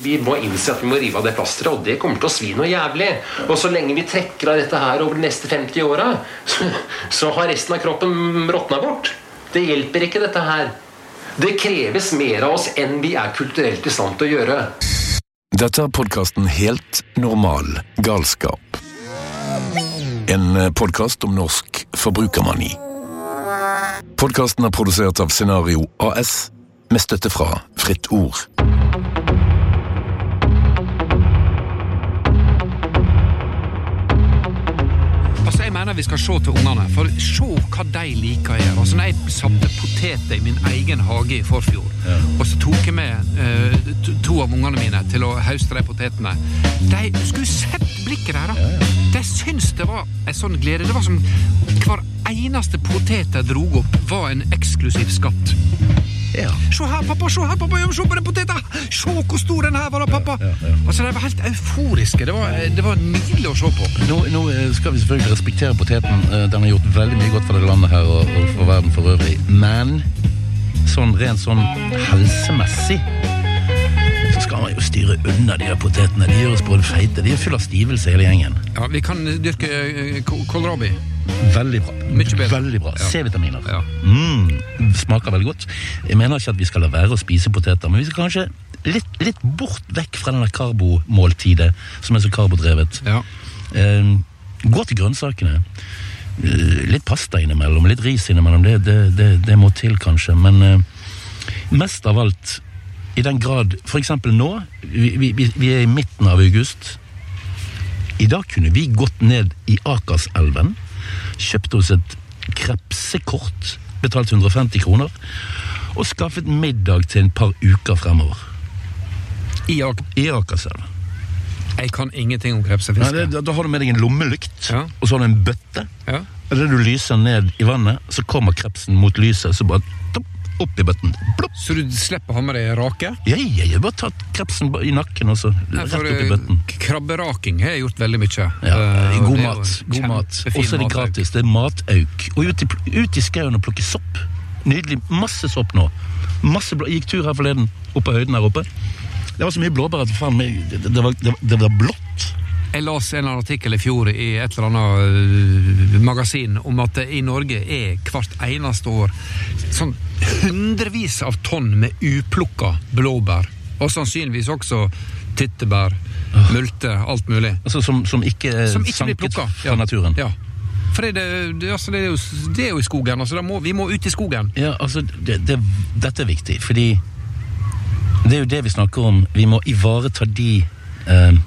Vi må innse at vi må rive av det plasteret, og det kommer til å svi noe jævlig. Og så lenge vi trekker av dette her over de neste 50 åra, så, så har resten av kroppen råtna bort. Det hjelper ikke, dette her. Det kreves mer av oss enn vi er kulturelt i stand til å gjøre. Dette er podkasten Helt normal galskap. En podkast om norsk forbrukermani. Podkasten er produsert av Scenario AS med støtte fra Fritt Ord. Jeg mener vi skal se til ungene, for se hva de liker å gjøre. Altså, når jeg satte poteter i min egen hage i forfjor, og så tok jeg med eh, to, to av ungene mine til å høste de potetene De skulle sett blikket der, da! De syntes det var en sånn glede. Det var som hver eneste potet de drog opp, var en eksklusiv skatt. Ja. Se her, pappa! Se her, pappa! Se på den poteta! Se hvor stor den her var, da, pappa! Altså, De var helt euforiske. Det var, det var nydelig å se på. Nå, nå eh, skal vi selvfølgelig respektere poteten. Eh, Den har gjort veldig mye godt for det landet her og for verden for øvrig. Men sånn rent sånn helsemessig så skal man jo styre unna de her potetene. De gjør oss både feite. De er full av stivelse, hele gjengen. Ja, Vi kan dyrke eh, kålrabi. Veldig bra. Mykje bedre. Veldig bra. C-vitaminer. Ja. Mm, smaker veldig godt. Jeg mener ikke at vi skal la være å spise poteter, men vi skal kanskje litt, litt bort vekk fra der karbomåltidet som er så karbodrevet. Ja. Eh, gå til grønnsakene. Eh, litt pasta innimellom, litt ris innimellom. Det, det, det, det må til, kanskje. Men eh, mest av alt, i den grad For eksempel nå, vi, vi, vi er i midten av august. I dag kunne vi gått ned i Akerselven, kjøpt oss et krepsekort, betalt 150 kroner, og skaffet middag til en par uker fremover. I ak I Akerselven. Jeg kan ingenting om krepsefiske. da, da har du med deg en lommelykt, Ja. og så har du en bøtte. Ja. Eller du lyser ned i vannet, så kommer krepsen mot lyset, så bare topp, opp i bøtten. Plopp. Så du slipper å ha med deg rake? ja, jeg har bare tatt krepsen i nakken, og så rett opp i eh, bøtten. Krabberaking har jeg gjort veldig mye. Ja, Eh, god er mat. god mat. Og så er det gratis. Det er matauk. Og ut i, ut i skauen og plukke sopp. Nydelig. Masse sopp nå. Masse blå. Jeg gikk tur her forleden, oppe på høyden her oppe. Det var så mye blåbær at det, det, det var blått. Jeg las en artikkel i fjor i et eller annet øh, magasin om at det i Norge er hvert eneste år sånn hundrevis av tonn med uplukka blåbær. Og sannsynligvis også tyttebær, multer, alt mulig. Altså Som, som ikke er Som ikke sanket fra naturen. Ja. For det, det, altså det, er jo, det er jo i skogen. Altså må, vi må ut i skogen. Ja, altså, det, det, dette er viktig, fordi det er jo det vi snakker om. Vi må ivareta de eh,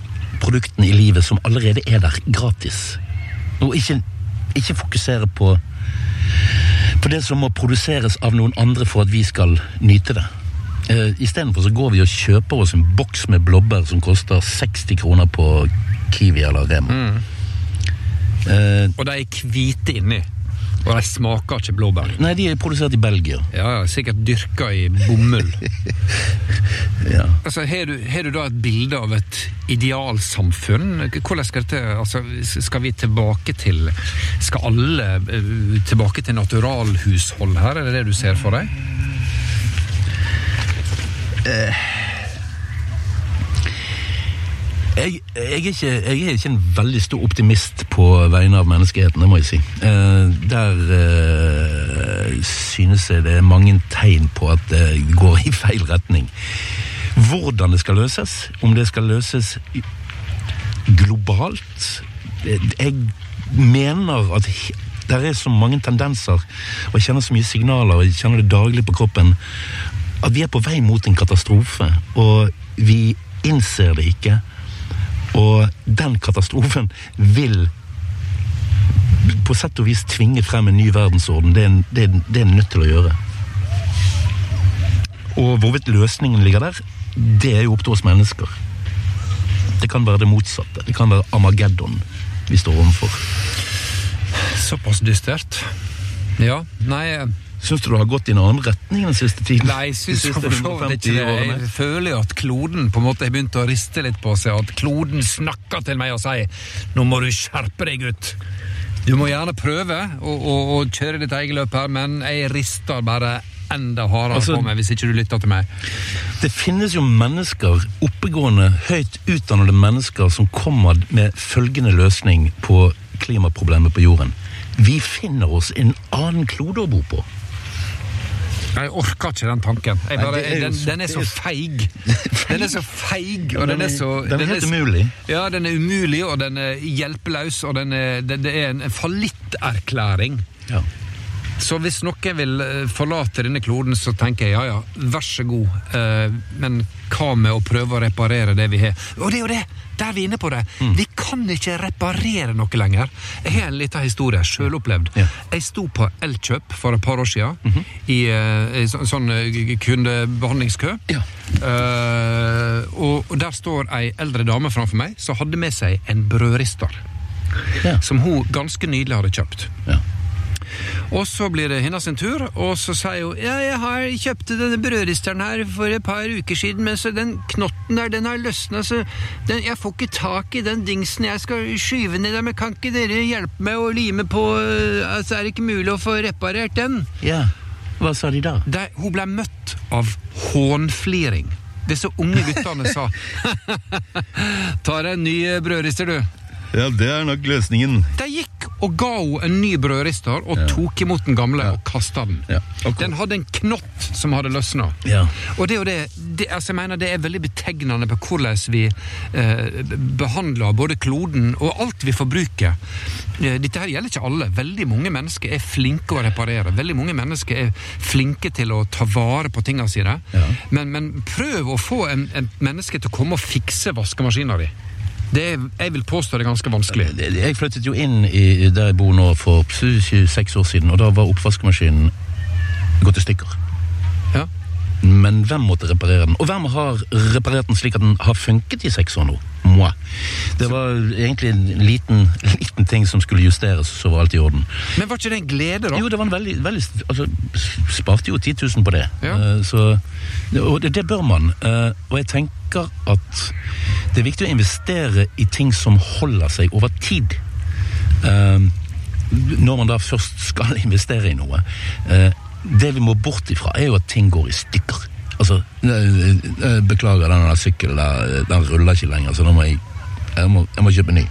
produktene i livet som allerede er der, gratis. Og ikke, ikke fokusere på, på det som må produseres av noen andre for at vi skal nyte det. Eh, Istedenfor så går vi og kjøper oss en boks med blåbær som koster 60 kroner på Kiwi eller Rema. Eh, Og de er hvite inni. Og de smaker ikke blåbær. nei, de er produsert i Belgia. Ja, ja, Sikkert dyrka i bomull. Ja. Altså, Har du, du da et bilde av et idealsamfunn? Hvordan skal dette altså, Skal vi tilbake til Skal alle eh, tilbake til naturalhushold her? Er det det du ser for deg? Jeg, jeg, er ikke, jeg er ikke en veldig stor optimist på vegne av menneskeheten, det må jeg si. Eh, der eh, synes jeg det er mange tegn på at det går i feil retning. Hvordan det skal løses, om det skal løses globalt Jeg mener at det er så mange tendenser, og jeg kjenner så mye signaler, og jeg kjenner det daglig på kroppen, at vi er på vei mot en katastrofe, og vi innser det ikke. Og den katastrofen vil på sett og vis tvinge frem en ny verdensorden. Det er, en- det det er en nødt til å gjøre. Og hvorvidt løsningen ligger der, det er jo opp til oss mennesker. Det kan være det motsatte. Det kan være Armageddon vi står overfor. Såpass dystert. Ja. Nei, Syns du det har gått i en annen retning den siste tiden? nei jeg syns for så vidt ikke det. Jeg føler jo at kloden på en måte har begynt å riste litt på seg. At kloden snakker til meg og sier 'nå må du skjerpe deg, gutt'. Du må gjerne prøve å, å, å kjøre ditt eget løp her, men jeg rister bare enda hardere Altså- på meg hvis ikke du lytter til meg. Det finnes jo mennesker, oppegående, høyt utdannede mennesker, som kommer med følgende løsning på klimaproblemet på jorden. Vi finner oss en annen klode å bo på. Jeg orker ikke den tanken. Jeg Nei, bare, det er den, så- den er så feig. Den er så feig, og Den er er- så den er helt umulig. Ja, den er umulig, og den er hjelpeløs, og den er, det, det er en fallitterklæring. Ja. Så hvis noen vil eh, forlate denne kloden, så tenker jeg ja ja, vær så god. Eh, men hva med å prøve å reparere det vi har? Og det er jo det! Der er vi inne på det. Mm. Vi kan ikke reparere noe lenger. Jeg har en liten historie, sjølopplevd. Ja. Jeg sto på Elkjøp for et par år siden Mhm. i, eh, i så, sånn eh, kundebehandlingskø. Ja. Uh, og, og der står ei eldre dame framfor meg som hadde med seg en brødrister. Ja. Som hun ganske nydelig hadde kjøpt. Ja. Og så blir det hennes tur, og så sier hun ja, jeg har kjøpte denne brødristeren her for et par uker siden, men så den knotten der, den har løsna, så den, jeg får ikke tak i den dingsen jeg skal skyve ned der, men kan ikke dere hjelpe meg å lime på, øh, altså er det ikke mulig å få reparert den? ja. Hva sa de da? De, hun ble møtt av hånfliring. Disse unge guttene sa Ta deg en ny eh, brødrister, du. Ja, det er nok løsningen. De gikk og ga henne en ny brødrister og tok imot den gamle og kasta den. Ja, Okay. Den hadde en knott som hadde løsna. Ja. Og det, jo det, det, altså jeg mener det er veldig betegnende på hvordan vi eh, behandler både kloden og alt vi forbruker. Eh, dette her gjelder ikke alle. Veldig mange mennesker er flinke å reparere. Veldig mange mennesker er flinke til å ta vare på tingene sine. Ja. Men, men prøv å få en, en menneske til å komme og fikse vaskemaskina di. Det er, jeg vil påstå det er ganske vanskelig. Jeg flyttet jo inn i der jeg bor nå for 26 år siden, og da var oppvaskmaskinen gått i stykker. Ja. Men hvem måtte reparere den? Og hvem har reparert den slik at den har funket i seks år nå? Moi. Det var egentlig en liten, liten ting som skulle justeres, så var alt i orden. Men var ikke det en glede, da? Jo, det var en veldig, veldig altså, Sparte jo 10 000 på det. Ja. Eh, Så, og det, det bør man. Eh, Og jeg tenker at det er viktig å investere i ting som holder seg over tid. Eh, Når man da først skal investere i noe. Eh, Det vi må bort ifra, er jo at ting går i stykker. Altså, eh, eh, Beklager, den sykkelen den ruller ikke lenger, så da må jeg, jeg, må, jeg må kjøpe ny.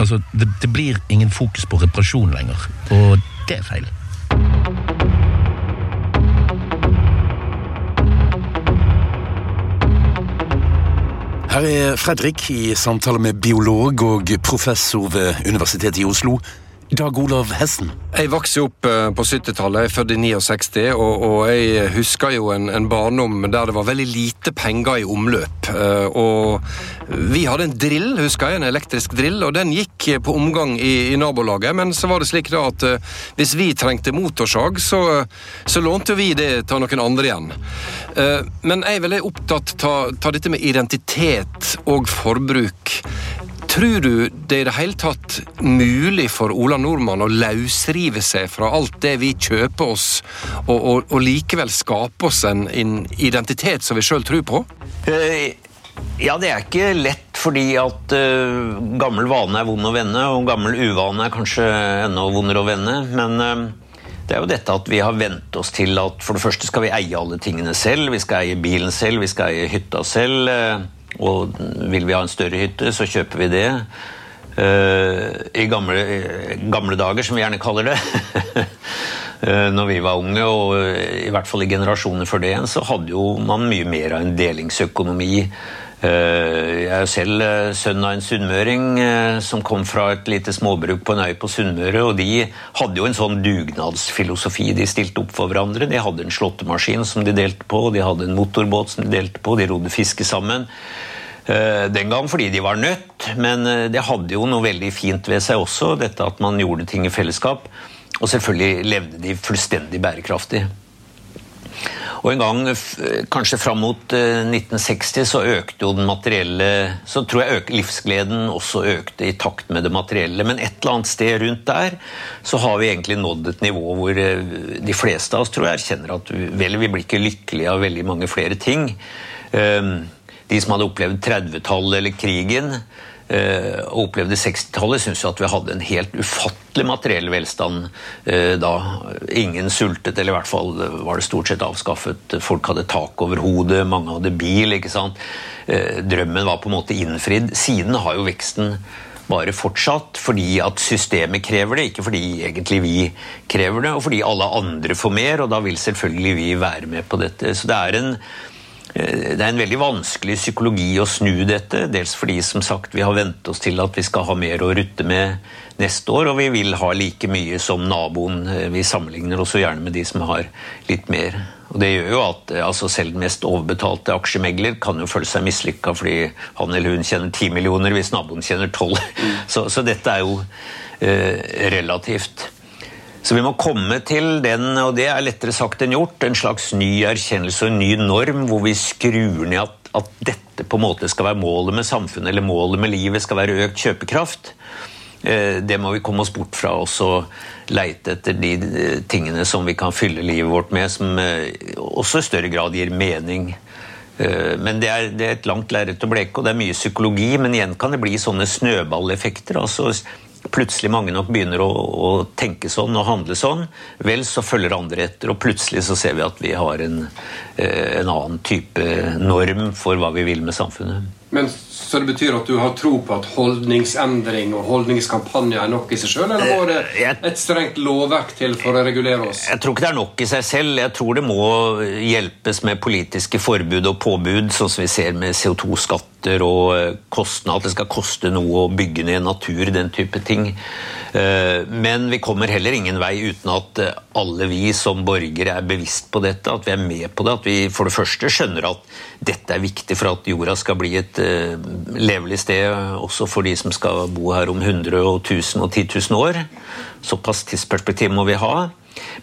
Altså, det, det blir ingen fokus på reparasjon lenger, og det er feil. Her er Fredrik i samtale med biolog og professor ved Universitetet i Oslo, Dag Olav Hessen. Jeg vokste opp eh, på 70-tallet, jeg er født i 69, og, og jeg husker jo en, en barndom der det var veldig lite penger i omløp. Eh, Og vi hadde en drill, husker jeg, en elektrisk drill, og den gikk på omgang i, i nabolaget. Men så var det slik da at eh, hvis vi trengte motorsag, så, så lånte vi det til noen andre igjen. Men jeg er veldig opptatt av dette med identitet og forbruk. Tror du det i det hele tatt mulig for Ola Nordmann å løsrive seg fra alt det vi kjøper oss, og, og, og likevel skape oss en, en identitet som vi sjøl tror på? Eh, Ja, det er ikke lett, fordi at uh, gammel vane er vond å vende, og gammel uvane er kanskje enda vondere å vende. Men uh, det er jo dette at vi har vent oss til at for det første skal vi eie alle tingene selv. Vi skal eie bilen selv, vi skal eie hytta selv. eh, og vil vi ha en større hytte, så kjøper vi det. Eh, I gamle, gamle dager, som vi gjerne kaller det. Eh, Når vi var unge, og eh, i hvert fall i generasjoner før det igjen, så hadde jo man mye mer av en delingsøkonomi. Jeg er jo selv sønn av en sunnmøring som kom fra et lite småbruk på en øy på Sunnmøre, og de hadde jo en sånn dugnadsfilosofi. De stilte opp for hverandre. De hadde en slåttemaskin som de delte på, de hadde en motorbåt som de delte på, de rodde fiske sammen. Eh, Den gang fordi de var nødt, men eh, det hadde jo noe veldig fint ved seg også, dette at man gjorde ting i fellesskap. Og selvfølgelig levde de fullstendig bærekraftig. Og en gang, kanskje fram mot eh, 1960, så økte jo den materielle Så tror jeg livsgleden også økte i takt med det materielle. Men et eller annet sted rundt der så har vi egentlig nådd et nivå hvor eh, de fleste av oss tror jeg erkjenner at vel, vi blir ikke lykkelige av veldig mange flere ting. Eh, De som hadde opplevd 30-tallet eller krigen, eh, og opplevde 60-tallet, syns jo at vi hadde en helt ufattelig materiell velstand eh, da. Ingen sultet, eller i hvert fall var det stort sett avskaffet. Folk hadde tak over hodet, mange hadde bil. ikke sant? Eh, drømmen var på en måte innfridd. Siden har jo veksten bare fortsatt fordi at systemet krever det, ikke fordi egentlig vi krever det, og fordi alle andre får mer, og da vil selvfølgelig vi være med på dette. Så det er en det er en veldig vanskelig psykologi å snu dette. Dels fordi som sagt, vi har vent oss til at vi skal ha mer å rutte med neste år, og vi vil ha like mye som naboen. Vi sammenligner også gjerne med de som har litt mer. Og Det gjør jo at altså selv den mest overbetalte aksjemegler kan jo føle seg mislykka fordi han eller hun tjener 10 millioner hvis naboen tjener 12. Så, så dette er jo eh, relativt. Så vi må komme til den, og det er lettere sagt enn gjort, en slags ny erkjennelse og en ny norm hvor vi skrur ned at, at dette på en måte skal være målet med samfunnet eller målet med livet skal være økt kjøpekraft. Eh, det må vi komme oss bort fra og så leite etter de eh, tingene som vi kan fylle livet vårt med, som eh, også i større grad gir mening. Men det er, det er et langt lerret å bleke, og det er mye psykologi. Men igjen kan det bli sånne snøballeffekter. altså plutselig mange nok begynner å, å, tenke sånn og handle sånn, vel, så følger andre etter. Og plutselig så ser vi at vi har en, eh, en annen type norm for hva vi vil med samfunnet. Men Så det betyr at du har tro på at holdningsendring og holdningskampanjer er nok i seg sjøl, eller må det eh, et strengt lovverk til for å regulere oss? Jeg tror ikke det er nok i seg selv. Jeg tror det må hjelpes med politiske forbud og påbud, sånn som vi ser med CO2-skatter og eh, kostnad, at det skal koste noe å bygge ned natur, den type ting. Eh, men vi kommer heller ingen vei uten at alle vi som borgere er bevisst på dette, at vi er med på det. At vi for det første skjønner at dette er viktig for at jorda skal bli et levelig sted også for de som skal bo her om 100 og 1000 og 10 000 år. Såpass tidsperspektiv må vi ha.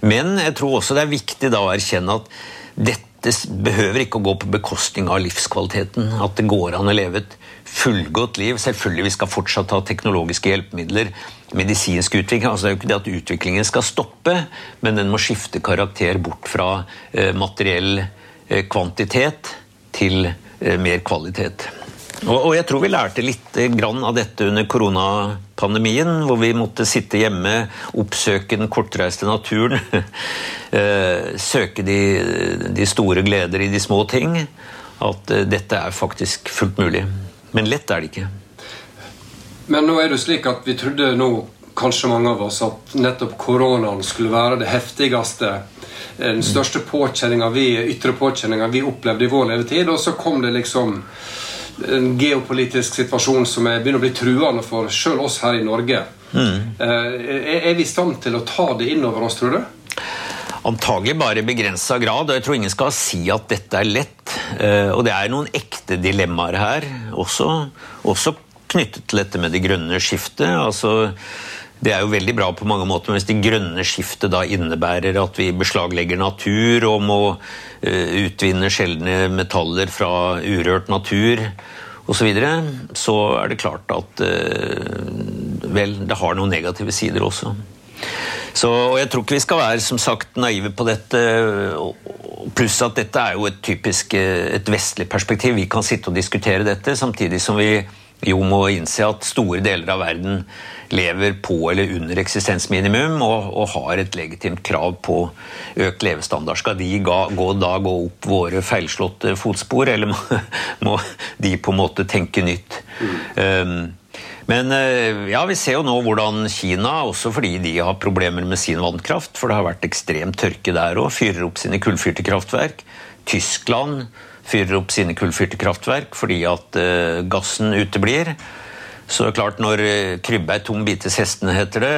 Men jeg tror også det er viktig da å erkjenne at dette behøver ikke å gå på bekostning av livskvaliteten. At det går an å leve et fullgodt liv. Selvfølgelig vi skal fortsatt ha teknologiske hjelpemidler, medisinsk utvikling. altså Det er jo ikke det at utviklingen skal stoppe, men den må skifte karakter bort fra eh, materiell eh, kvantitet til eh, mer kvalitet. Og, jeg tror vi lærte litt grann av dette under koronapandemien, hvor vi måtte sitte hjemme, oppsøke den kortreiste naturen. Eh, søke de, de, store gleder i de små ting. At eh, dette er faktisk fullt mulig. Men lett er det ikke. Men nå er det slik at vi trodde nå, kanskje mange av oss, at nettopp koronaen skulle være det heftigste den største påkjenninga vi, vi opplevde i vår levetid. Og så kom det liksom en geopolitisk situasjon som er, begynner å bli truende for sjøl oss her i Norge. Mm. Er, er vi i stand til å ta det inn over oss, tror du? Antagelig bare i begrensa grad. og Jeg tror ingen skal si at dette er lett. Eh, og det er noen ekte dilemmaer her også, også knyttet til dette med det grønne skiftet. altså det er jo veldig bra på mange måter, men hvis det grønne skiftet da innebærer at vi beslaglegger natur og må uh, utvinne sjeldne metaller fra urørt natur osv., så, videre, så er det klart at uh, vel, det har noen negative sider også. Så, og Jeg tror ikke vi skal være som sagt naive på dette. Pluss at dette er jo et typisk eh, et vestlig perspektiv. Vi kan sitte og diskutere dette, samtidig som vi jo må innse at store deler av verden lever på eller under eksistensminimum og, og har et legitimt krav på økt levestandard. Skal de ga, gå, da gå opp våre feilslåtte fotspor, eller må, må de på en måte tenke nytt? Mm. Um, men eh, ja, vi ser jo nå hvordan Kina, også fordi de har problemer med sin vannkraft, for det har vært ekstrem tørke der òg, fyrer opp sine kullfyrte kraftverk. Tyskland fyrer opp sine kullfyrte kraftverk fordi at uh, gassen uteblir. Så det er klart, når eh, krybbe er tom, bites hestene, heter det.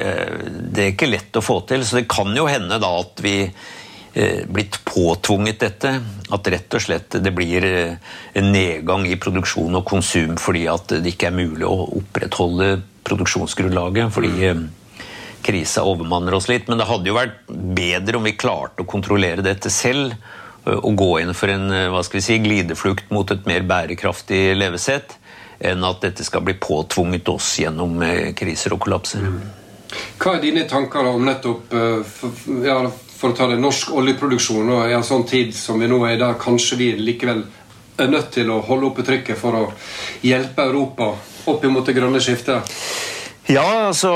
Eh, det er ikke lett å få til. Så det kan jo hende da at vi eh, blitt påtvunget dette. At rett og slett det blir en nedgang i produksjon og konsum fordi at det ikke er mulig å opprettholde produksjonsgrunnlaget. fordi krisa overmanner oss litt. Men det hadde jo vært bedre om vi klarte å kontrollere dette selv. Og gå inn for en hva skal vi si, glideflukt mot et mer bærekraftig levesett enn at dette skal bli påtvunget oss gjennom eh, kriser og kollapser. Hva er dine tanker om nettopp for, for å ta det, norsk oljeproduksjon og i en sånn tid som vi nå er, i, der kanskje vi likevel er nødt til å holde oppe trykket for å hjelpe Europa opp imot det grønne skiftet? Ja, altså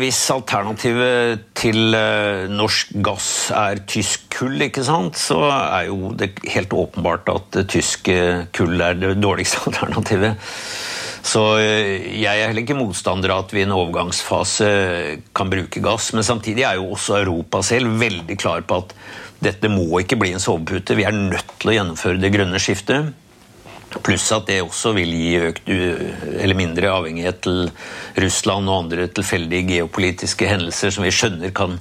hvis alternativet til uh, norsk gass er tysk kull, ikke sant, så er jo det helt åpenbart at tysk kull er det dårligste alternativet. Så uh, jeg er heller ikke motstander av at vi i en overgangsfase kan bruke gass. Men samtidig er jo også Europa selv veldig klar på at dette må ikke bli en sovepute. Vi er nødt til å gjennomføre det grønne skiftet. Pluss at det også vil gi økt eller mindre avhengighet til Russland og andre tilfeldige geopolitiske hendelser som vi skjønner kan,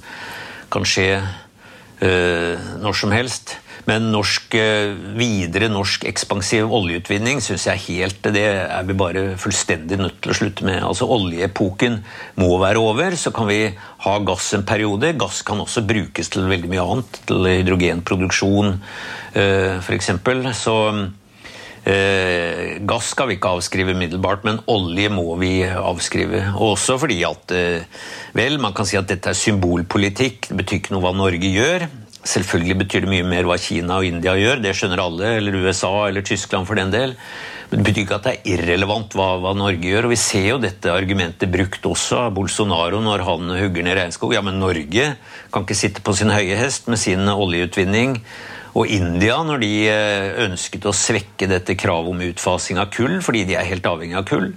kan skje øh, når som helst. Men norsk, øh, videre norsk ekspansiv oljeutvinning syns jeg helt Det er vi bare fullstendig nødt til å slutte med. Altså Oljeepoken må være over. Så kan vi ha gass en periode. Gass kan også brukes til veldig mye annet. Til hydrogenproduksjon øh, f.eks. Så Eh, gass skal vi ikke avskrive umiddelbart, men olje må vi avskrive. Også fordi at eh, Vel, man kan si at dette er symbolpolitikk. Det betyr ikke noe hva Norge gjør. Selvfølgelig betyr det mye mer hva Kina og India gjør, det skjønner alle, eller USA eller Tyskland for den del. Men det betyr ikke at det er irrelevant hva, hva, Norge gjør. Og vi ser jo dette argumentet brukt også av Bolsonaro når han hugger ned regnskog. Ja, men Norge kan ikke sitte på sin høye hest med sin oljeutvinning og India, når de eh, ønsket å svekke dette kravet om utfasing av kull, fordi de er helt avhengig av kull,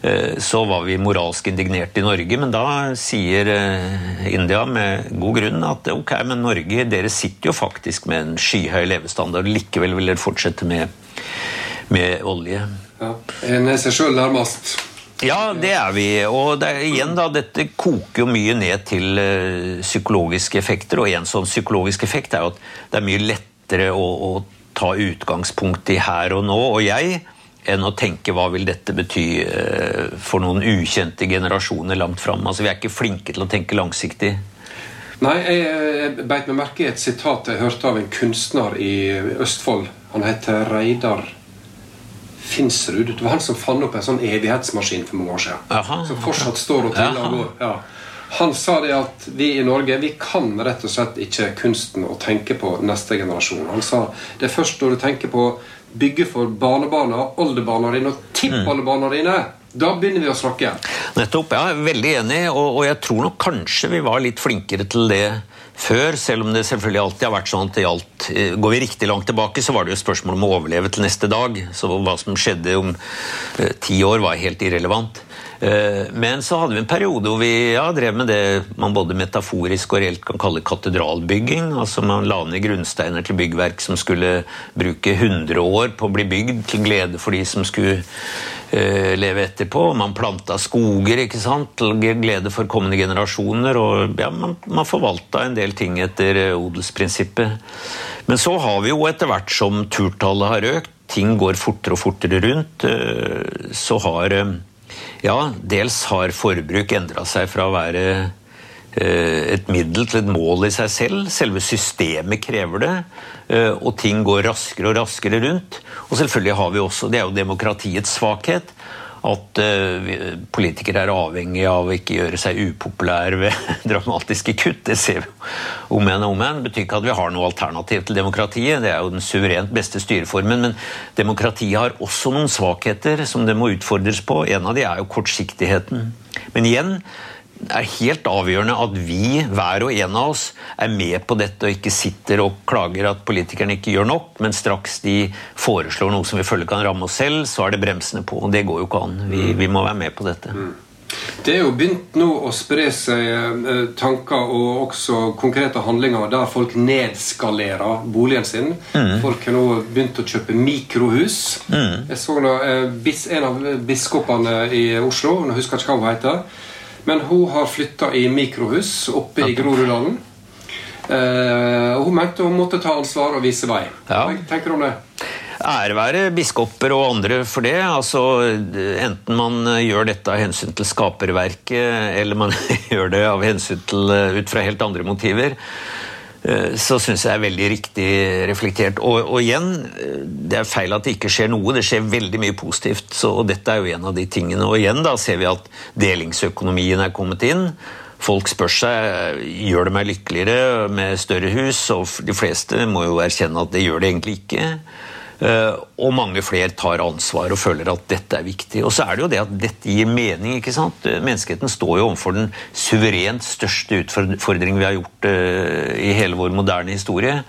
eh, så var vi moralsk indignert i Norge. Men da sier eh, India med god grunn at ok, men Norge, dere sitter jo faktisk med en skyhøy levestandard. Likevel vil dere fortsette med, med olje. Ja, En seg sjøl nærmest. Ja, det er vi. Og det er, igjen da, dette koker jo mye ned til ø, psykologiske effekter. Og en sånn psykologisk effekt er jo at det er mye lettere lettere å, å ta utgangspunkt i her og nå, og jeg, enn å tenke hva vil dette bety eh, for noen ukjente generasjoner langt fram. Altså, vi er ikke flinke til å tenke langsiktig. Nei, jeg, jeg beit meg merke i et sitat jeg hørte av en kunstner i Østfold. Han heter Reidar Finsrud. Det var han som fant opp en sånn evighetsmaskin for mange år siden. Aha. Som fortsatt står og triller og går. Ja. Han sa det at vi i Norge vi kan rett og slett ikke kunsten å tenke på neste generasjon. Han sa det er først når du tenker på bygge for barnebarna, oldebarna dine og tippoldebarna dine. Da begynner vi å snakke. Nettopp. Er veldig enig, og, og, jeg tror nok kanskje vi var litt flinkere til det før, selv om det selvfølgelig alltid har vært sånn at det gjaldt eh, Går vi riktig langt tilbake, så var det jo spørsmål om å overleve til neste dag. Så hva som skjedde om eh, ti år, var helt irrelevant. Eh, men så hadde vi en periode hvor vi ja, drev med det man både metaforisk og reelt kan kalle katedralbygging. altså Man la ned grunnsteiner til byggverk som skulle bruke 100 år på å bli bygd, til glede for de som skulle leve etterpå. Man planta skoger ikke sant, til glede for kommende generasjoner. og ja, Man, man forvalta en del ting etter uh, odelsprinsippet. Men så har vi jo etter hvert som turtallet har økt, ting går fortere og fortere rundt, uh, så har ja, dels har forbruk endra seg fra å være eh, et middel til et mål i seg selv. Selve systemet krever det. Eh, og ting går raskere og raskere rundt. Og selvfølgelig har vi også, det er jo demokratiets svakhet, at uh, politikere er avhengig av å ikke gjøre seg upopulære ved dramatiske kutt. Det ser vi om igjen og om igjen. Betyr ikke at vi har noe alternativ til demokratiet. Det er jo den suverent beste styreformen. Men demokratiet har også noen svakheter som det må utfordres på. En av de er jo kortsiktigheten. Men igjen, er helt avgjørende at vi, hver og en av oss, er med på dette og ikke sitter og klager at politikerne ikke gjør nok, men straks de foreslår noe som vi føler kan ramme oss selv, så er det bremsene på. og Det går jo ikke an. Vi, vi må være med på dette. Mm. Det er jo begynt nå å spre seg eh, tanker og også konkrete handlinger der folk nedskalerer boligen sin. Mm. Folk har nå begynt å kjøpe mikrohus. Mm. Jeg så da, eh, En av biskopene i Oslo, jeg husker ikke hva hun heter, men hun har flytta i mikrohus oppe i Groruddalen. Uh, hun mente hun måtte ta ansvar og vise vei. Ja. Hva tenker du om det? Ære være biskoper og andre for det. Altså, enten man gjør dette av hensyn til skaperverket, eller man gjør det av hensyn til, eh, ut fra helt andre motiver. Eh, så syns jeg er veldig riktig reflektert. Og, og, igjen, eh, det er feil at det ikke skjer noe. Det skjer veldig mye positivt. Så, og dette er jo en av de tingene. Og igjen da ser vi at delingsøkonomien er kommet inn. Folk spør seg gjør det meg lykkeligere med større hus, og de fleste må jo erkjenne at det gjør det egentlig ikke. Eh, og mange flere tar ansvar og føler at dette er viktig. Og så er det jo det at dette gir mening. ikke sant? Menneskeheten står jo overfor den suverent største utfordringen vi har gjort uh, i hele vår moderne historie.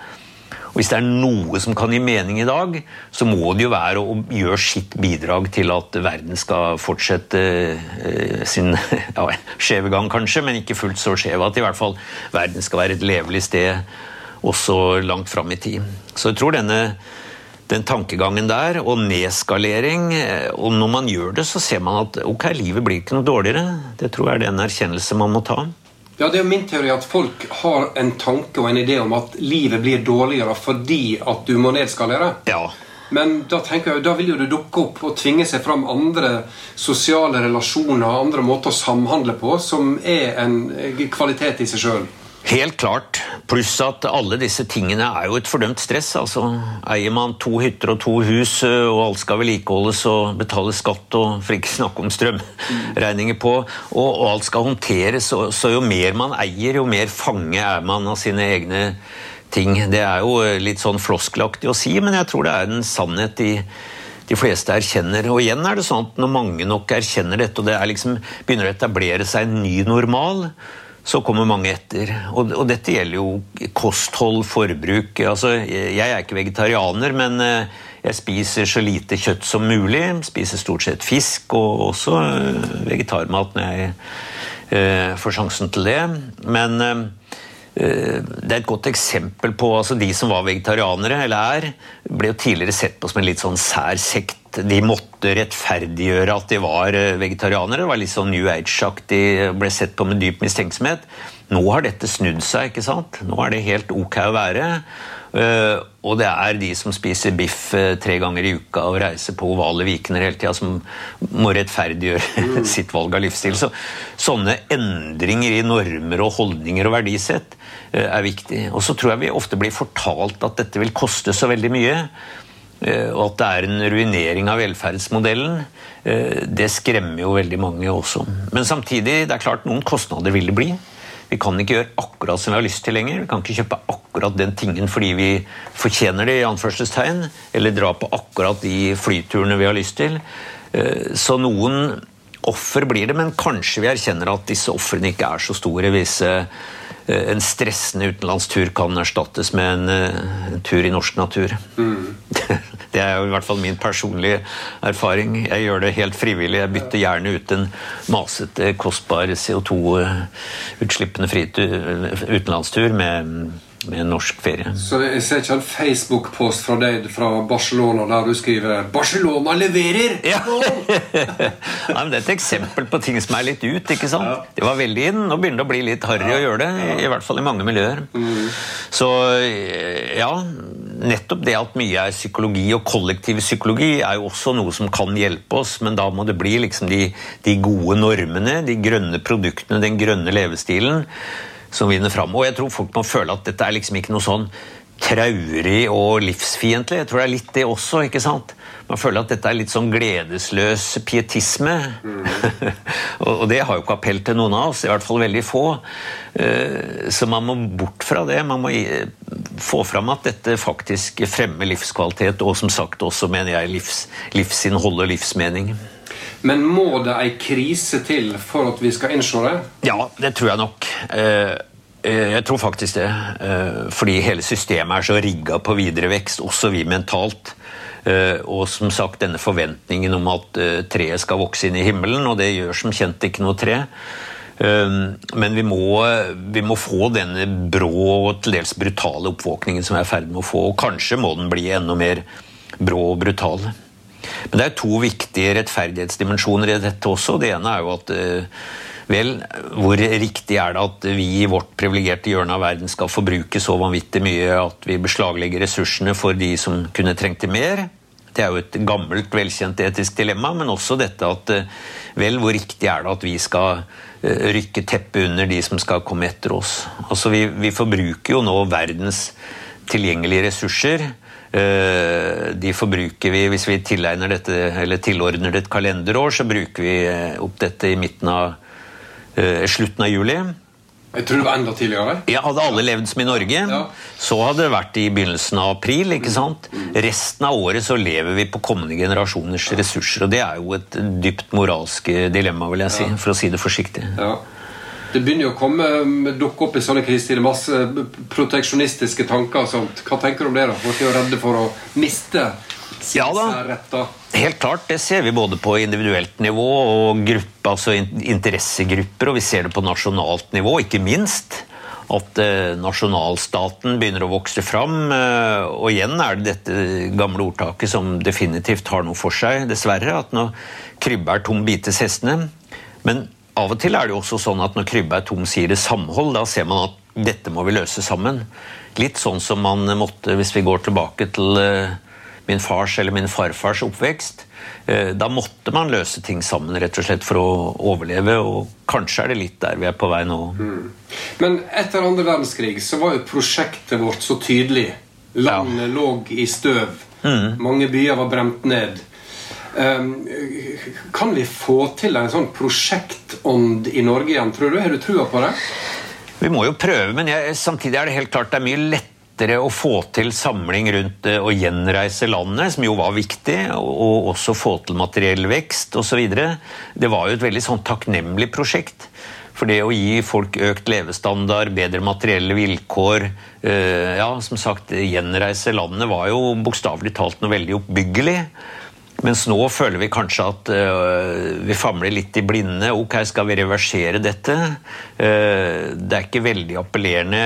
Og Hvis det er noe som kan gi mening i dag, så må det jo være å gjøre sitt bidrag til at verden skal fortsette sin ja, skjeve gang, kanskje, men ikke fullt så skjev at i hvert fall verden skal være et levelig sted også langt fram i tid. Så jeg tror denne den tankegangen der, og nedskalering. Eh, og når man gjør det, så ser man at ok, livet blir ikke noe dårligere. Det tror jeg er en erkjennelse man må ta. Ja, Det er min teori at folk har en tanke og en idé om at livet blir dårligere fordi at du må nedskalere. Ja. Men da tenker jeg, da vil jo det dukke opp og tvinge seg fram andre sosiale relasjoner, andre måter å samhandle på, som er en kvalitet i seg sjøl. Helt klart. Pluss at alle disse tingene er jo et fordømt stress. altså Eier man to hytter og to hus, eh, og alt skal vedlikeholdes og betales skatt, og for ikke snakke om strømregninger på, og, og alt skal håndteres, så, så, jo mer man eier, jo mer fange er man av sine egne ting. Det er jo eh, litt sånn floskelaktig å si, men jeg tror det er en sannhet de, de fleste erkjenner. Og igjen er det sånn at når mange nok erkjenner dette, og det liksom, begynner å etablere seg en ny normal, så kommer mange etter. Og, og, dette gjelder jo kosthold, forbruk. Altså, jeg er ikke vegetarianer, men eh, jeg spiser så lite kjøtt som mulig. Spiser stort sett fisk, og også eh, vegetarmat når jeg eh, får sjansen til det. Men det er et godt eksempel på altså De som var vegetarianere, eller er, ble jo tidligere sett på som en litt sånn sær sekt de måtte rettferdiggjøre at de var eh, vegetarianere. Det var litt sånn New Age-aktig, ble sett på med dyp mistenksomhet. Nå har dette snudd seg. ikke sant? Nå er det helt ok å være. Uh, og det er de som spiser biff uh, tre ganger i uka og reiser på ovale vikener hele tida, som må rettferdiggjøre mm. sitt valg av livsstil. Så, sånne endringer i normer og holdninger og verdisett uh, er viktig. Og så tror jeg vi ofte blir fortalt at dette vil koste så veldig mye. Eh, og at det er en ruinering av velferdsmodellen, eh, det skremmer jo veldig mange også. Men samtidig, det er klart noen kostnader vil det bli. Vi kan ikke gjøre akkurat som vi har lyst til lenger. Vi kan ikke kjøpe akkurat den tingen fordi vi fortjener det, i anførselstegn, eller dra på akkurat de flyturene vi har lyst til. Eh, så noen offer blir det, men kanskje vi erkjenner at disse ofrene ikke er så store. hvis Eh, en stressende utenlandstur kan erstattes med en, eh, en tur i norsk natur. Mm. Det er jo i hvert fall min personlige erfaring. Jeg gjør det helt frivillig. Jeg bytter gjerne ut en masete, kostbar CO2-utslippende utenlandstur med med en norsk ferie. Så jeg ser ikke en Facebook-post fra deg fra Barcelona der du skriver 'Barcelona leverer'! Ja. Nei, men det er et eksempel på ting som er litt ut. ikke sant? Ja. Det var veldig inn. Nå begynner det å bli litt harry ja. å gjøre det. I, hvert fall i mange miljøer. Mm. Så ja, nettopp det at mye er psykologi, og kollektiv psykologi, er jo også noe som kan hjelpe oss, men da må det bli liksom de, de gode normene, de grønne produktene, den grønne levestilen som vinner fram. Og jeg tror folk må føle at dette er liksom ikke noe sånn traurig og livsfiendtlig. Jeg tror det er litt det også. ikke sant? Man føler at dette er litt sånn gledesløs pietisme. Mm. og det har jo ikke appell til noen av oss, i hvert fall veldig få. Eh, så man må bort fra det. Man må få fram at dette faktisk fremmer livskvalitet, og som sagt også, mener jeg, livs, livsinnhold og livsmening. Men må det ei krise til for at vi skal innse det? Ja, det tror jeg nok. Eh, eh, jeg tror faktisk det. Eh, fordi hele systemet er så rigga på videre vekst, også vi mentalt. Og som sagt denne forventningen om at treet skal vokse inn i himmelen, og det gjør som kjent ikke noe tre. Men vi må, vi må få denne brå og til dels brutale oppvåkningen som vi er i ferd med å få. Og kanskje må den bli enda mer brå og brutal. Men det er to viktige rettferdighetsdimensjoner i dette også. Det ene er jo at eh, Vel, hvor riktig er det at vi i vårt privilegerte hjørne av verden skal forbruke så vanvittig mye at vi beslaglegger ressursene for de som kunne trengt det mer? Det er jo et gammelt, velkjent etisk dilemma, men også dette at eh, vel, hvor riktig er det at vi skal eh, rykke teppet under de som skal komme etter oss? Altså, vi, vi forbruker jo nå verdens tilgjengelige ressurser de forbruker vi Hvis vi dette, eller tilordner det et kalenderår, så bruker vi eh, opp dette i midten av, eh, slutten av juli. Jeg tror det var enda tidligere. Ja, Hadde alle levd som i Norge, Ja. så hadde det vært i begynnelsen av april. ikke sant? Resten av året så lever vi på kommende generasjoners ressurser. Og det er jo et dypt moralsk dilemma, vil jeg si, for å si det forsiktig. Ja. Det begynner jo å komme, dukke opp i sånne krisetider masse proteksjonistiske tanker. og sånt. Hva tenker du om det? da? Folk er jo redde for å miste Ja da. Helt klart, det ser vi både på individuelt nivå og gruppe, altså interessegrupper, og vi ser det på nasjonalt nivå, ikke minst. At eh, nasjonalstaten begynner å vokse fram. Eh, og igjen er det dette gamle ordtaket som definitivt har noe for seg, dessverre. At nå krybba er tom, bites hestene. Men av og til er det jo også sånn at når krybba er tom, sier det samhold. Da ser man at dette må vi løse sammen. Litt sånn som man måtte, hvis vi går tilbake til eh, min fars eller min farfars oppvekst. Eh, Da måtte man løse ting sammen rett og slett for å overleve, og kanskje er det litt der vi er på vei nå. Men etter andre verdenskrig så var jo prosjektet vårt så tydelig. Landet lå i støv. Mm. Mange byer var bremt ned. Um, kan vi få til en sånn prosjektånd i Norge igjen, tror du? Har du trua på det? Vi må jo prøve, men jeg, samtidig er det helt klart det er mye lettere å få til samling rundt å gjenreise landet, som jo var viktig, og også få til materiell vekst osv. Det var jo et veldig sånn takknemlig prosjekt. For det å gi folk økt levestandard, bedre materielle vilkår, eh, ja, som sagt, gjenreise landet var jo bokstavelig talt noe veldig oppbyggelig. Mens nå føler vi kanskje at øh, vi famler litt i blinde. Ok, skal vi reversere dette? Uh, det er ikke veldig appellerende.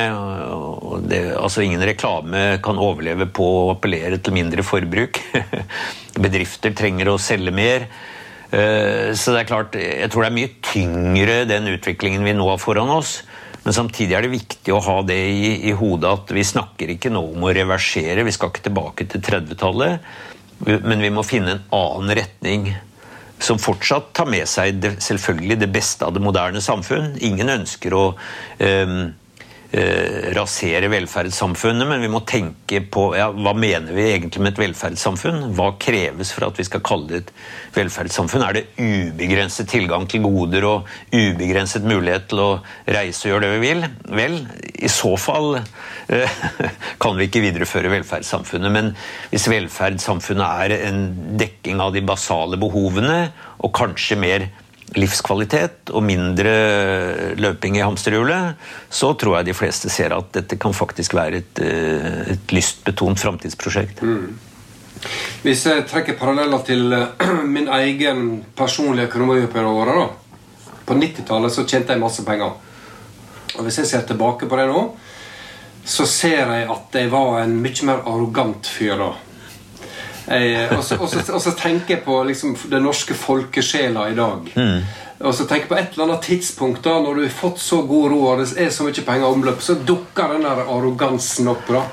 det, altså Ingen reklame kan overleve på å appellere til mindre forbruk. Bedrifter trenger å selge mer. Uh, så det er klart, jeg tror det er mye tyngre den utviklingen vi nå har foran oss. Men samtidig er det viktig å ha det i, i hodet at vi snakker ikke nå om å reversere. Vi skal ikke tilbake til 30-tallet. Men vi må finne en annen retning som fortsatt tar med seg det, selvfølgelig det beste av det moderne samfunn. Ingen ønsker å eh, rasere velferdssamfunnet, men vi må tenke på ja, hva mener vi egentlig med et velferdssamfunn? Hva kreves for at vi skal kalle det et velferdssamfunn? Er det ubegrenset tilgang til goder og ubegrenset mulighet til å reise og gjøre det vi vil? Vel, i så fall eh, kan vi ikke videreføre velferdssamfunnet. Men hvis velferdssamfunnet er en dekking av de basale behovene, og kanskje mer livskvalitet og mindre løping i hamsterhjulet, så tror jeg de fleste ser at dette kan faktisk være et, eh, et lystbetont framtidsprosjekt. Hvis jeg trekker paralleller til eh, min egen personlige økonomiopera, da På 90-tallet så tjente jeg masse penger. Og Hvis jeg ser tilbake på det nå, så ser jeg at jeg var en mye mer arrogant fyr da. Jeg- Og så- tenker jeg på liksom, den norske folkesjela i dag. Og så tenker jeg på et eller annet tidspunkt da Når du har fått så god ro og det er så mye penger i omløp, så dukker den der arrogansen opp. da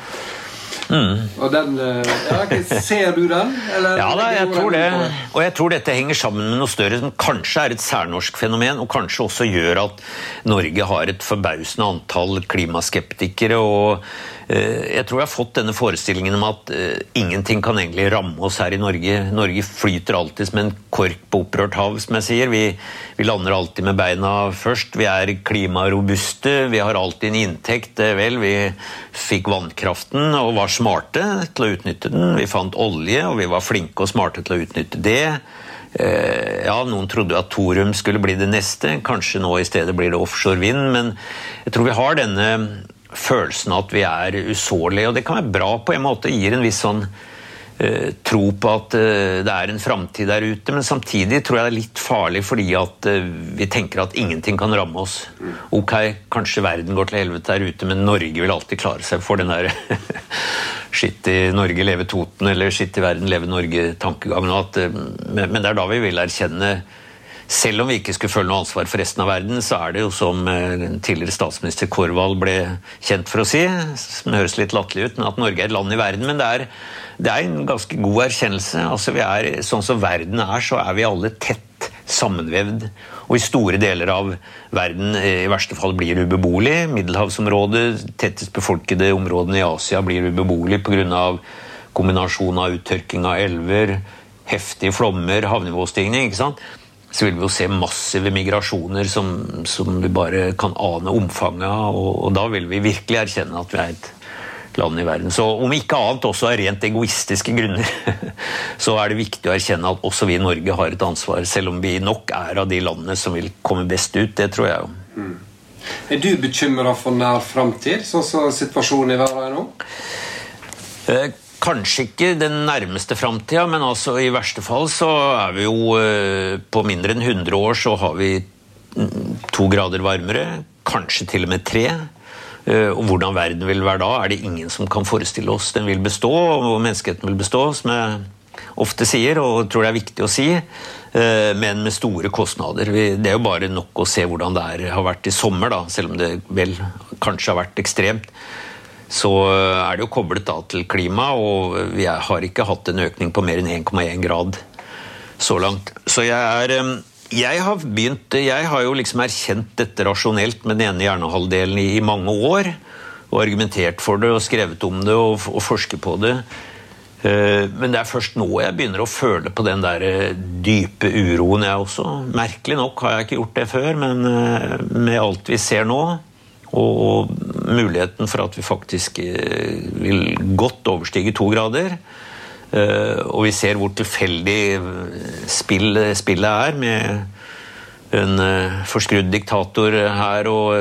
Og den eh, ja, Ser du den? Eller, Ja da, jeg tror det. Og jeg tror dette henger sammen med noe større som kanskje er et særnorsk fenomen, og kanskje også gjør at Norge har et forbausende antall klimaskeptikere. og eh, Jeg tror jeg har fått denne forestillingen om at eh, ingenting kan egentlig ramme oss her i Norge. Norge flyter alltid som en kork på opprørt hav, som jeg sier. Vi, vi lander alltid med beina først. Vi er klimarobuste. Vi har alltid en inntekt. eh, Vel, vi fikk vannkraften og var smarte til å utnytte den. Vi fant olje, og vi var flinke og smarte til å utnytte det. Eh, ja, Noen trodde at thorium skulle bli det neste. Kanskje nå i stedet blir det offshore vind. Men jeg tror vi har denne følelsen av at vi er usårlige. Og det kan være bra på en måte. Gir en viss sånn eh, tro på at eh, det er en framtid der ute. Men samtidig tror jeg det er litt farlig fordi at eh, vi tenker at ingenting kan ramme oss. Ok, kanskje verden går til helvete der ute, men Norge vil alltid klare seg for den der Skitt i Norge, leve Toten, eller skitt i verden, leve Norge-tankegangen. Men men det er da vi vil erkjenne selv om vi ikke skulle føle noe ansvar for resten av verden, så er det jo som eh, tidligere statsminister Korvald ble kjent for å si, som høres litt latterlig ut, men at Norge er et land i verden. Men det er, det er en ganske god erkjennelse. Altså vi er, Sånn som verden er, så er vi alle tett sammenvevd. Og i store deler av verden eh, i verste fall blir ubeboelig. Middelhavsområdet, tettest befolkede områdene i Asia blir ubeboelig pga. kombinasjon av uttørking av elver, heftige flommer, havnivåstigning. ikke sant? Så vil vi jo se massive migrasjoner som, som vi bare kan ane omfanget av. Og, og, da vil vi virkelig erkjenne at vi er et land i verden. Så om ikke annet også av rent egoistiske grunner, så er det viktig å erkjenne at også vi i Norge har et ansvar, selv om vi nok er av de landene som vil komme best ut. Det tror jeg jo. Mm. Er du bekymra for nær framtid, sånn som situasjonen i verden er nå? Kanskje ikke den nærmeste framtida, men altså i verste fall så er vi jo eh, På mindre enn 100 år så har vi to grader varmere, kanskje til og med tre. Eh, og hvordan verden vil være da, er det ingen som kan forestille oss. Den vil bestå, og menneskeheten vil bestå, som jeg ofte sier, og tror det er viktig å si, eh, men med store kostnader. Det er jo bare nok å se hvordan det er, har vært i sommer, da, selv om det vel kanskje har vært ekstremt så er det jo koblet da til klima, og vi har ikke hatt en økning på mer enn 1,1 grad så langt. Så jeg er jeg har begynt, jeg har jo liksom erkjent dette rasjonelt med den ene hjernehalvdelen i, mange år. Og argumentert for det og skrevet om det og, og forsket på det. Eh, men det er først nå jeg begynner å føle på den der eh, dype uroen, jeg også. Merkelig nok har jeg ikke gjort det før, men eh, med alt vi ser nå, og, muligheten for at vi faktisk eh, vil godt overstige to grader. Eh, og vi ser hvor tilfeldig spill, spillet er, med en eh, forskrudd diktator her og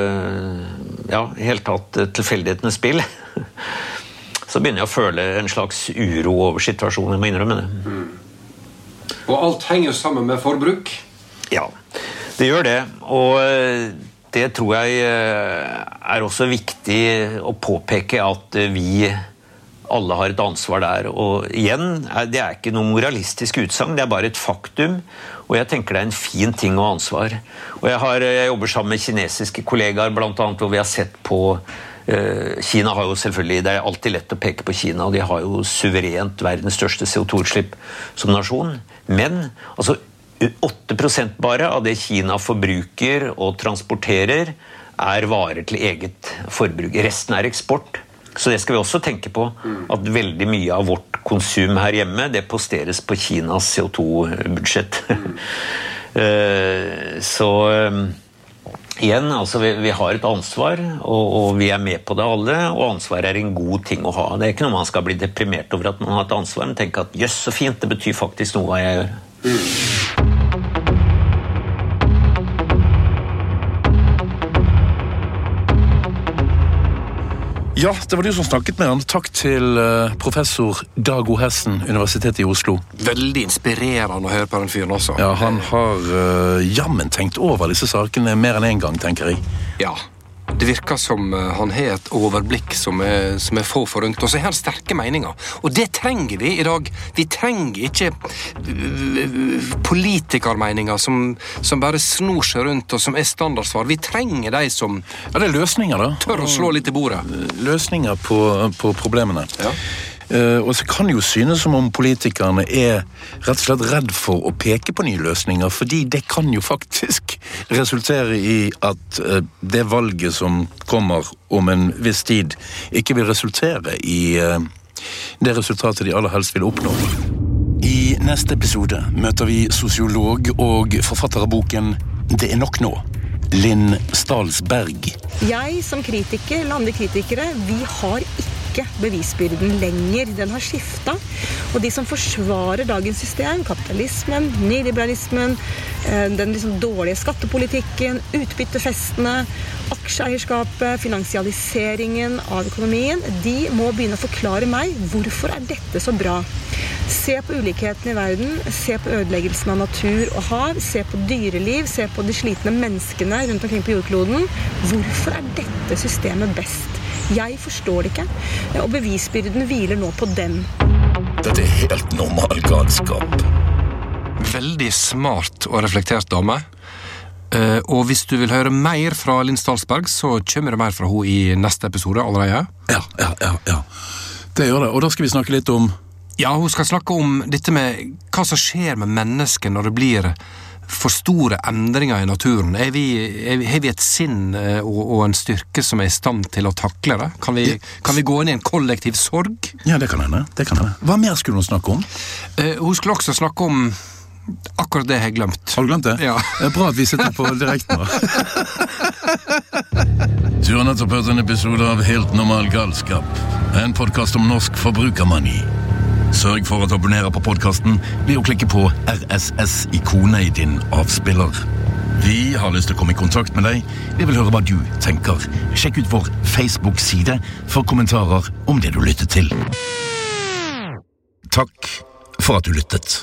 ja, i hele tatt tilfeldighetenes spill. Så begynner jeg å føle en slags uro over situasjonen. Jeg må innrømme det. Mm. Og alt henger sammen med forbruk? Ja, det gjør det. Og det tror jeg eh, er også viktig å påpeke at eh, vi alle har et ansvar der. Og igjen, det er ikke noe moralistisk utsagn, det er bare et faktum. Og jeg tenker det er en fin ting å ha ansvar. Og jeg, har, jeg jobber sammen med kinesiske kollegaer, annet, hvor vi har sett på Kina har jo selvfølgelig, Det er alltid lett å peke på Kina, og de har jo suverent verdens største CO2-utslipp som nasjon. Men altså 8% bare av det Kina forbruker og transporterer, er varer til eget forbruk. Resten er eksport. Så det skal vi også tenke på. At veldig mye av vårt konsum her hjemme det posteres på Kinas CO2-budsjett. Eh, så eh, igjen, altså vi, vi, har et ansvar, og, og, vi er med på det alle. Og ansvar er en god ting å ha. Det er ikke noe man skal bli deprimert over at man har et ansvar, men tenke at jøss, så fint, det betyr faktisk noe hva jeg gjør. Mm. Ja, det var du som snakket med han. Takk til uh, professor Dag O. Hessen, Universitetet i Oslo. Veldig inspirerende å høre på den fyren også. Ja, Han har uh, jammen tenkt over disse sakene mer enn én en gang, tenker jeg. Ja, det virker som eh, han har et overblikk som er, som er få forunt. Og så har han sterke meninger. Og det trenger vi i dag. Vi trenger ikke eh, politikermeninger som, som bare snor seg rundt, og som er standardsvar. Vi trenger de som Ja, det er løsninger, da. Tør å slå litt i bordet. Løsninger på, på problemene. Ja. Uh, og så kan det jo synes som om politikerne er rett og slett redd for å peke på nye løsninger, fordi det kan jo faktisk resultere i at uh, det valget som kommer om en viss tid, ikke vil resultere i uh, det resultatet de aller helst vil oppnå. I neste episode møter vi sosiolog og forfatter av boken Det er nok nå. Linn Stalsberg. Jeg som kritiker, eller andre kritikere, vi har ikke bevisbyrden lenger. Den har skifta. Og de som forsvarer dagens system, kapitalismen, nyliberalismen, eh, den liksom dårlige skattepolitikken, utbyttefestene, aksjeeierskapet, finansialiseringen av økonomien, de må begynne å forklare meg hvorfor er dette så bra. Se på ulikhetene i verden, se på ødeleggelsen av natur og hav, se på dyreliv, se på de slitne menneskene rundt omkring på jordkloden. Hvorfor er dette systemet best? Jeg forstår det ikke, og bevisbyrden hviler nå på dem. Dette er helt normal galskap. Veldig smart og reflektert dame. Uh, og hvis du vil høre mer fra Linn Stalsberg, så kommer det mer fra henne i neste episode allerede. Ja, ja, ja, ja. Det gjør det. Og da skal vi snakke litt om Ja, hun skal snakke om dette med hva som skjer med mennesket når det blir for store endringer i naturen? Er vi, vi et sinn eh, og, og, en styrke som er i stand til å takle det? Kan vi, kan vi gå inn i en kollektiv sorg? Ja, det kan det kan hende. Hva mer skulle hun snakke om? Uh, hun skulle også snakke om Akkurat det har jeg glemt. Har du glemt det? Ja. Det er bra at vi sitter på direkten nå. Du har nettopp hørt en episode av Helt normal galskap. En podkast om norsk forbrukermani. Sørg for å abonnere på podkasten ved å klikke på RSS-ikonet i din avspiller. Vi har lyst til å komme i kontakt med deg. Vi vil høre hva du tenker. Sjekk ut vår Facebook-side for kommentarer om det du lyttet til. Takk for at du lyttet.